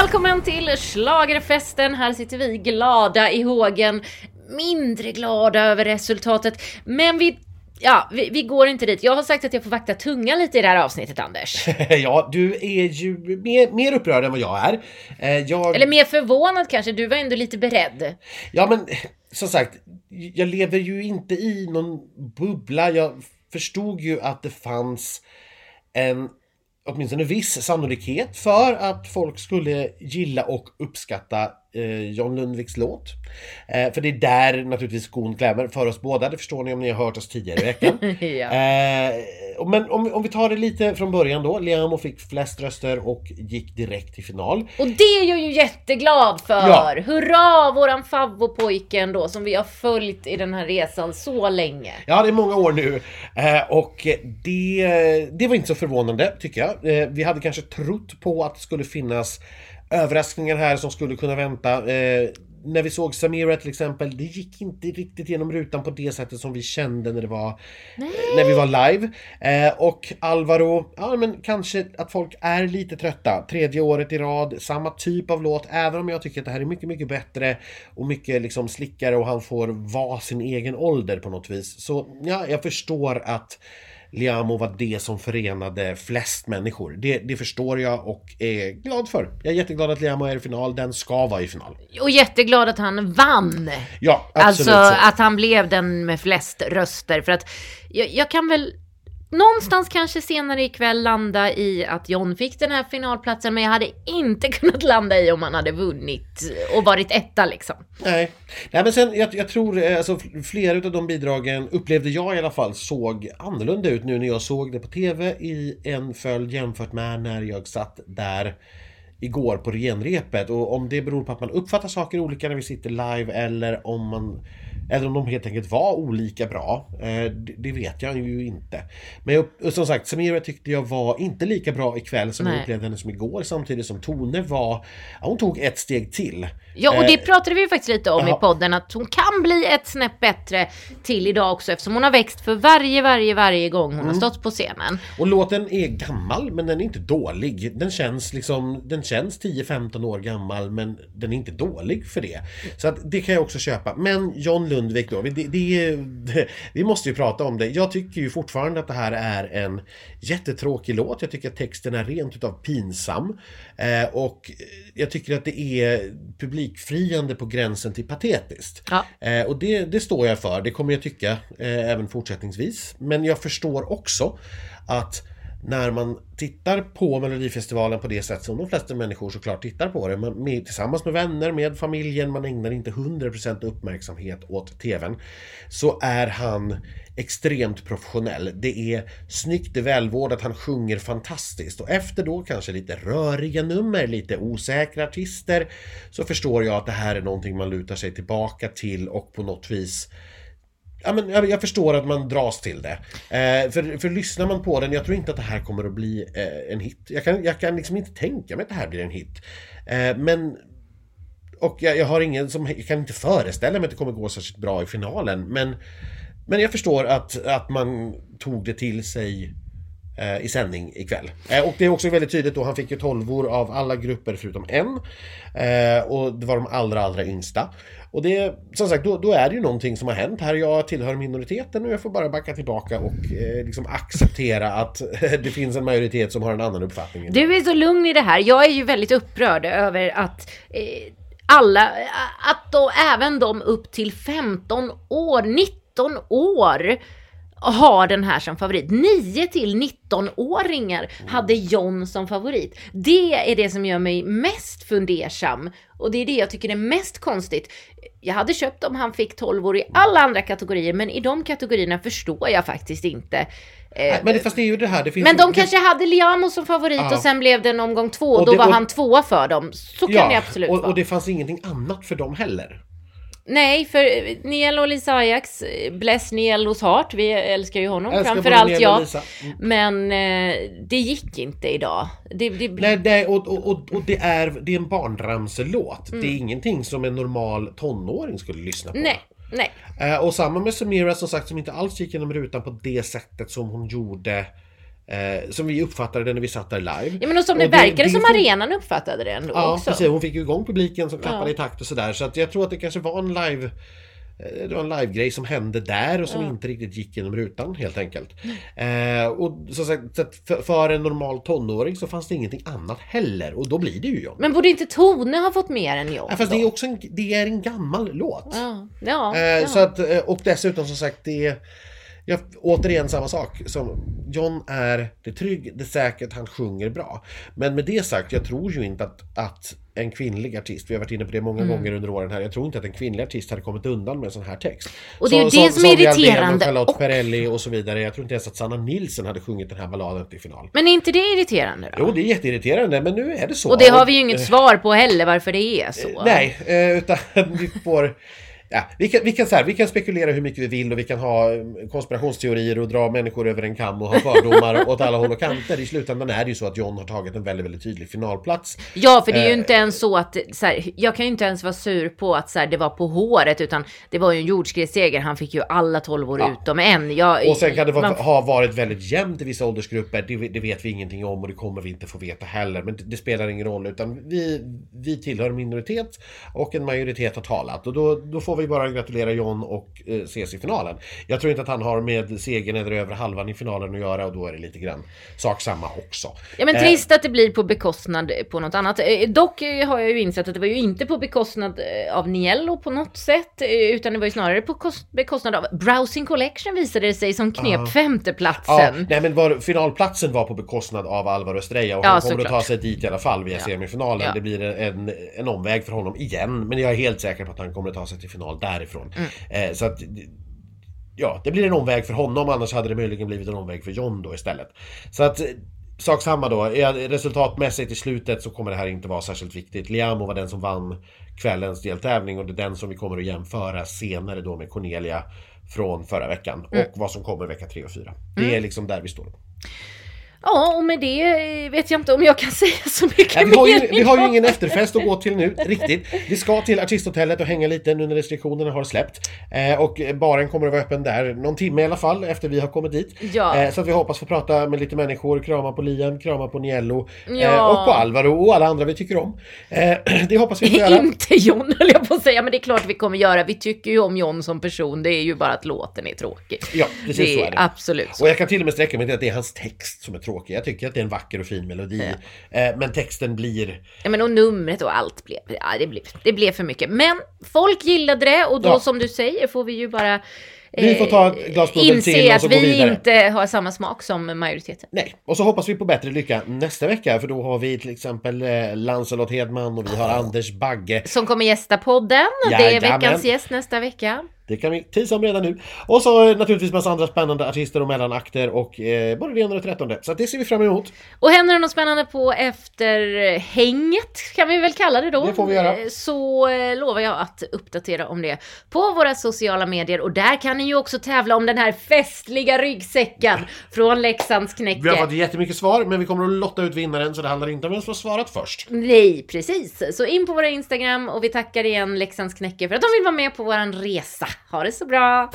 Välkommen till Schlagerfesten. Här sitter vi glada i hågen. Mindre glada över resultatet, men vi Ja, vi, vi, går inte dit. Jag har sagt att jag får vakta tungan lite i det här avsnittet, Anders. ja, du är ju mer, mer upprörd än vad jag är. Eh, jag... Eller mer förvånad kanske. Du var ändå lite beredd. Ja, men som sagt, jag lever ju inte i någon bubbla. Jag förstod ju att det fanns en åtminstone viss sannolikhet för att folk skulle gilla och uppskatta eh, John Lundviks låt. Eh, för det är där naturligtvis skon klämmer för oss båda, det förstår ni om ni har hört oss tidigare i veckan. ja. eh, men om, om vi tar det lite från början då. Liamo fick flest röster och gick direkt till final. Och det är jag ju jätteglad för! Ja. Hurra våran favvopojken då som vi har följt i den här resan så länge. Ja, det är många år nu. Och det, det var inte så förvånande tycker jag. Vi hade kanske trott på att det skulle finnas överraskningar här som skulle kunna vänta. Eh, när vi såg Samira till exempel, det gick inte riktigt genom rutan på det sättet som vi kände när det var Nej. när vi var live. Eh, och Alvaro, ja men kanske att folk är lite trötta. Tredje året i rad, samma typ av låt, även om jag tycker att det här är mycket, mycket bättre och mycket liksom slickare och han får vara sin egen ålder på något vis. Så ja, jag förstår att Liamo var det som förenade flest människor. Det, det, förstår jag och är glad för. Jag är jätteglad att Liamo är i final, den ska vara i final. Och jätteglad att han vann! Ja, absolut. Alltså att han blev den med flest röster. För att jag, jag kan väl någonstans kanske senare ikväll landa i att John fick den här finalplatsen, men jag hade inte kunnat landa i om han hade vunnit och varit etta liksom. Nej, Nej men sen jag, jag tror eh, alltså flera av de bidragen upplevde jag i alla fall såg annorlunda ut nu när jag såg det på TV i en följd jämfört med när jag satt där igår på genrepet och om det beror på att man uppfattar saker olika när vi sitter live eller om man eller om de helt enkelt var olika bra. Eh, det vet jag ju inte. Men jag, som sagt, Samira tyckte jag var inte lika bra ikväll som Nej. jag upplevde henne som igår. Samtidigt som Tone var... Ja, hon tog ett steg till. Ja, och det eh, pratade vi ju faktiskt lite om Aha. i podden. Att hon kan bli ett snäpp bättre till idag också. Eftersom hon har växt för varje, varje, varje gång hon mm. har stått på scenen. Och låten är gammal, men den är inte dålig. Den känns liksom... Den känns 10-15 år gammal, men den är inte dålig för det. Så att det kan jag också köpa. Men John Lund Lundvik då. Det, det, det, vi måste ju prata om det. Jag tycker ju fortfarande att det här är en jättetråkig låt. Jag tycker att texten är rent utav pinsam. Eh, och jag tycker att det är publikfriande på gränsen till patetiskt. Ja. Eh, och det, det står jag för. Det kommer jag tycka eh, även fortsättningsvis. Men jag förstår också att när man tittar på Melodifestivalen på det sätt som de flesta människor såklart tittar på det, man, med, tillsammans med vänner, med familjen, man ägnar inte 100% uppmärksamhet åt TVn, så är han extremt professionell. Det är snyggt, det är välvårdat, han sjunger fantastiskt och efter då kanske lite röriga nummer, lite osäkra artister, så förstår jag att det här är någonting man lutar sig tillbaka till och på något vis Ja, men jag, jag, förstår att man dras till det. Eh, för, för lyssnar man på den, jag tror inte att det här kommer att bli eh, en hit. Jag kan, jag kan liksom inte tänka mig att det här blir en hit. Eh, men och jag, jag, har ingen som, jag kan inte föreställa mig att det kommer gå särskilt bra i finalen. Men, men jag förstår att, att man tog det till sig eh, i sändning ikväll. Eh, och det är också väldigt tydligt då, han fick ju 12 av alla grupper förutom en. Eh, och det var de allra, allra yngsta. Och det, som sagt, då, då, är det ju någonting som har hänt här. Jag tillhör minoriteten och jag får bara backa tillbaka och eh, liksom acceptera att det finns en majoritet som har en annan uppfattning. Du är så lugn i det här. Jag är ju väldigt upprörd över att eh, alla, att då även de upp till 15 år, 19 år har den här som favorit. 9 till 19-åringar hade John som favorit. Det är det som gör mig mest fundersam och det är det jag tycker är mest konstigt. Jag hade köpt om han fick 12 år i alla andra kategorier, men i de kategorierna förstår jag faktiskt inte. Nej, men det, fast det är ju det här, det finns Men de det... kanske hade Liamo som favorit ja. och sen blev det en omgång två och då det, var och... han tvåa för dem. Så kan ja, det absolut och, vara. Och det fanns ingenting annat för dem heller. Nej, för Niel och Lisa Ajax, bless Nielos heart, vi älskar ju honom framförallt jag. Mm. Men eh, det gick inte idag. Det, det... Nej, det, och, och, och det, är, det är en barnramselåt. Mm. Det är mm. ingenting som en normal tonåring skulle lyssna på. Nej. Nej. Eh, och samma med Samira som sagt som inte alls gick genom rutan på det sättet som hon gjorde Eh, som vi uppfattade det när vi satt där live. Ja men och som det, Och verkade som får- arenan uppfattade det ändå Ja, också. precis. Hon fick ju igång publiken som klappade Ja. i takt och sådär. Så att jag tror att det kanske var en live eh, det var en live-grej som hände där och som inte riktigt gick genom rutan helt enkelt. Eh, och som sagt, för, för en normal tonåring så fanns det ingenting annat heller och då blir det ju John. Men borde inte Tone ha fått mer än jag? Ja, fast då? det är också en, det är en gammal låt. Ja, ja, Eh, ja. Så att, eh, och dessutom som sagt det är ja, återigen samma sak. Som John är, det är trygg, det är säkert, han sjunger bra. Men med det sagt, jag tror ju inte att, att en kvinnlig artist, vi har varit inne på det många Mm. gånger under åren här, jag tror inte att en kvinnlig artist hade kommit undan med en sån här text. Och det är ju det som är Sonia Alvén irriterande. och Charlotte Och- Perrelli och så vidare. Jag tror inte ens att Sanna Nilsson hade sjungit den här balladen till final. Men är inte det irriterande då? Jo, det är jätteirriterande, men nu är det så. Och det har vi ju inget svar på heller varför det är så. Nej, eh, utan vi får... Ja, vi, kan, vi, kan, så här, vi kan spekulera hur mycket vi vill och vi kan ha eh, konspirationsteorier och dra människor över en kam och ha fördomar åt alla håll och kanter. I slutändan är det ju så att John har tagit en väldigt, väldigt tydlig finalplats. Ja, för det är ju Eh. inte ens så att, så här, jag kan ju inte ens vara sur på att så här, det var på håret, utan det var ju en jordskredsseger. Han fick ju alla 12 år Ja. utom en. Jag, Och sen kan det vara, man- ha varit väldigt jämnt i vissa åldersgrupper. Det, det vet vi ingenting om och det kommer vi inte få veta heller. Men det, det spelar ingen roll utan vi, vi tillhör en minoritet och en majoritet har talat. Och då, då får vi bara gratulera John och eh, ses i finalen. Jag tror inte att han har med segern eller över halvan i finalen att göra och då är det lite grann sak samma också. Ja men Eh, trist att det blir på bekostnad på något annat. Eh, Dock eh, har jag ju insett att det var ju inte på bekostnad eh, av Niello på något sätt, eh, utan det var ju snarare på kos- bekostnad av Browsing Collection visade det sig som knep Ja. femteplatsen. Ja, nej men var, finalplatsen var på bekostnad av Alvaro Estrella och Ja, han kommer att såklart. ta sig dit i alla fall via Ja. semifinalen. Ja. Det blir en, en omväg för honom igen, men jag är helt säker på att han kommer att ta sig till final därifrån. Mm. Eh, så att Ja, det blir en omväg för honom, annars hade det möjligen blivit en omväg för John då istället. Så att Sak samma då, resultatmässigt i slutet så kommer det här inte vara särskilt viktigt. Liamo var den som vann kvällens deltävling och det är den som vi kommer att jämföra senare då med Cornelia från förra veckan Mm. och vad som kommer vecka 3 och 4. Det är liksom där vi står. Ja, och med det eh, vet jag inte om jag kan säga så mycket Ja, vi, har ju, mer. vi har ju ingen efterfest att gå till nu, riktigt. Vi ska till artisthotellet och hänga lite nu när restriktionerna har släppt. Eh, och baren kommer att vara öppen där någon timme i alla fall efter vi har kommit dit. Ja. Eh, så att vi hoppas få prata med lite människor, krama på Liam, krama på Niello eh, Ja. och på Alvaro och alla andra vi tycker om. Eh, det hoppas vi få göra. Inte John höll jag på att säga, men det är klart vi kommer göra. Vi tycker ju om John som person, det är ju bara att låten är tråkig. Ja, precis det så är det. Absolut så. Och jag kan till och med sträcka mig till att det är hans text som är tråkig. Jag tycker att det är en vacker och fin melodi. Eh, men texten blir... Ja, men och numret och allt blev, ja, det blev, det blev för mycket. Men folk gillade det och då Ja. som du säger får vi ju bara Vi får ta ett glas inse att vi inte har samma smak som majoriteten. Nej, och så hoppas vi på bättre lycka nästa vecka för då har vi till exempel eh, Lancelot Hedman och vi har Anders Bagge. Som kommer gästa podden. Det är veckans gäst nästa vecka. Det kan vi tisa om redan nu. Och så eh, naturligtvis massa andra spännande artister och mellanakter och eh, både det ena och det trettonde. Så det ser vi fram emot. Och händer det något spännande på efterhänget kan vi väl kalla det då. Det får vi göra. Eh, Så eh, lovar jag att uppdatera om det på våra sociala medier och där kan ni ju också tävla om den här festliga ryggsäcken från Leksands knäcke. Vi har fått jättemycket svar men vi kommer att lotta ut vinnaren så det handlar inte om vem som har svarat först. Nej, precis. Så in på våra Instagram och vi tackar igen Leksands knäcke för att de vill vara med på våran resa. Ha det så bra!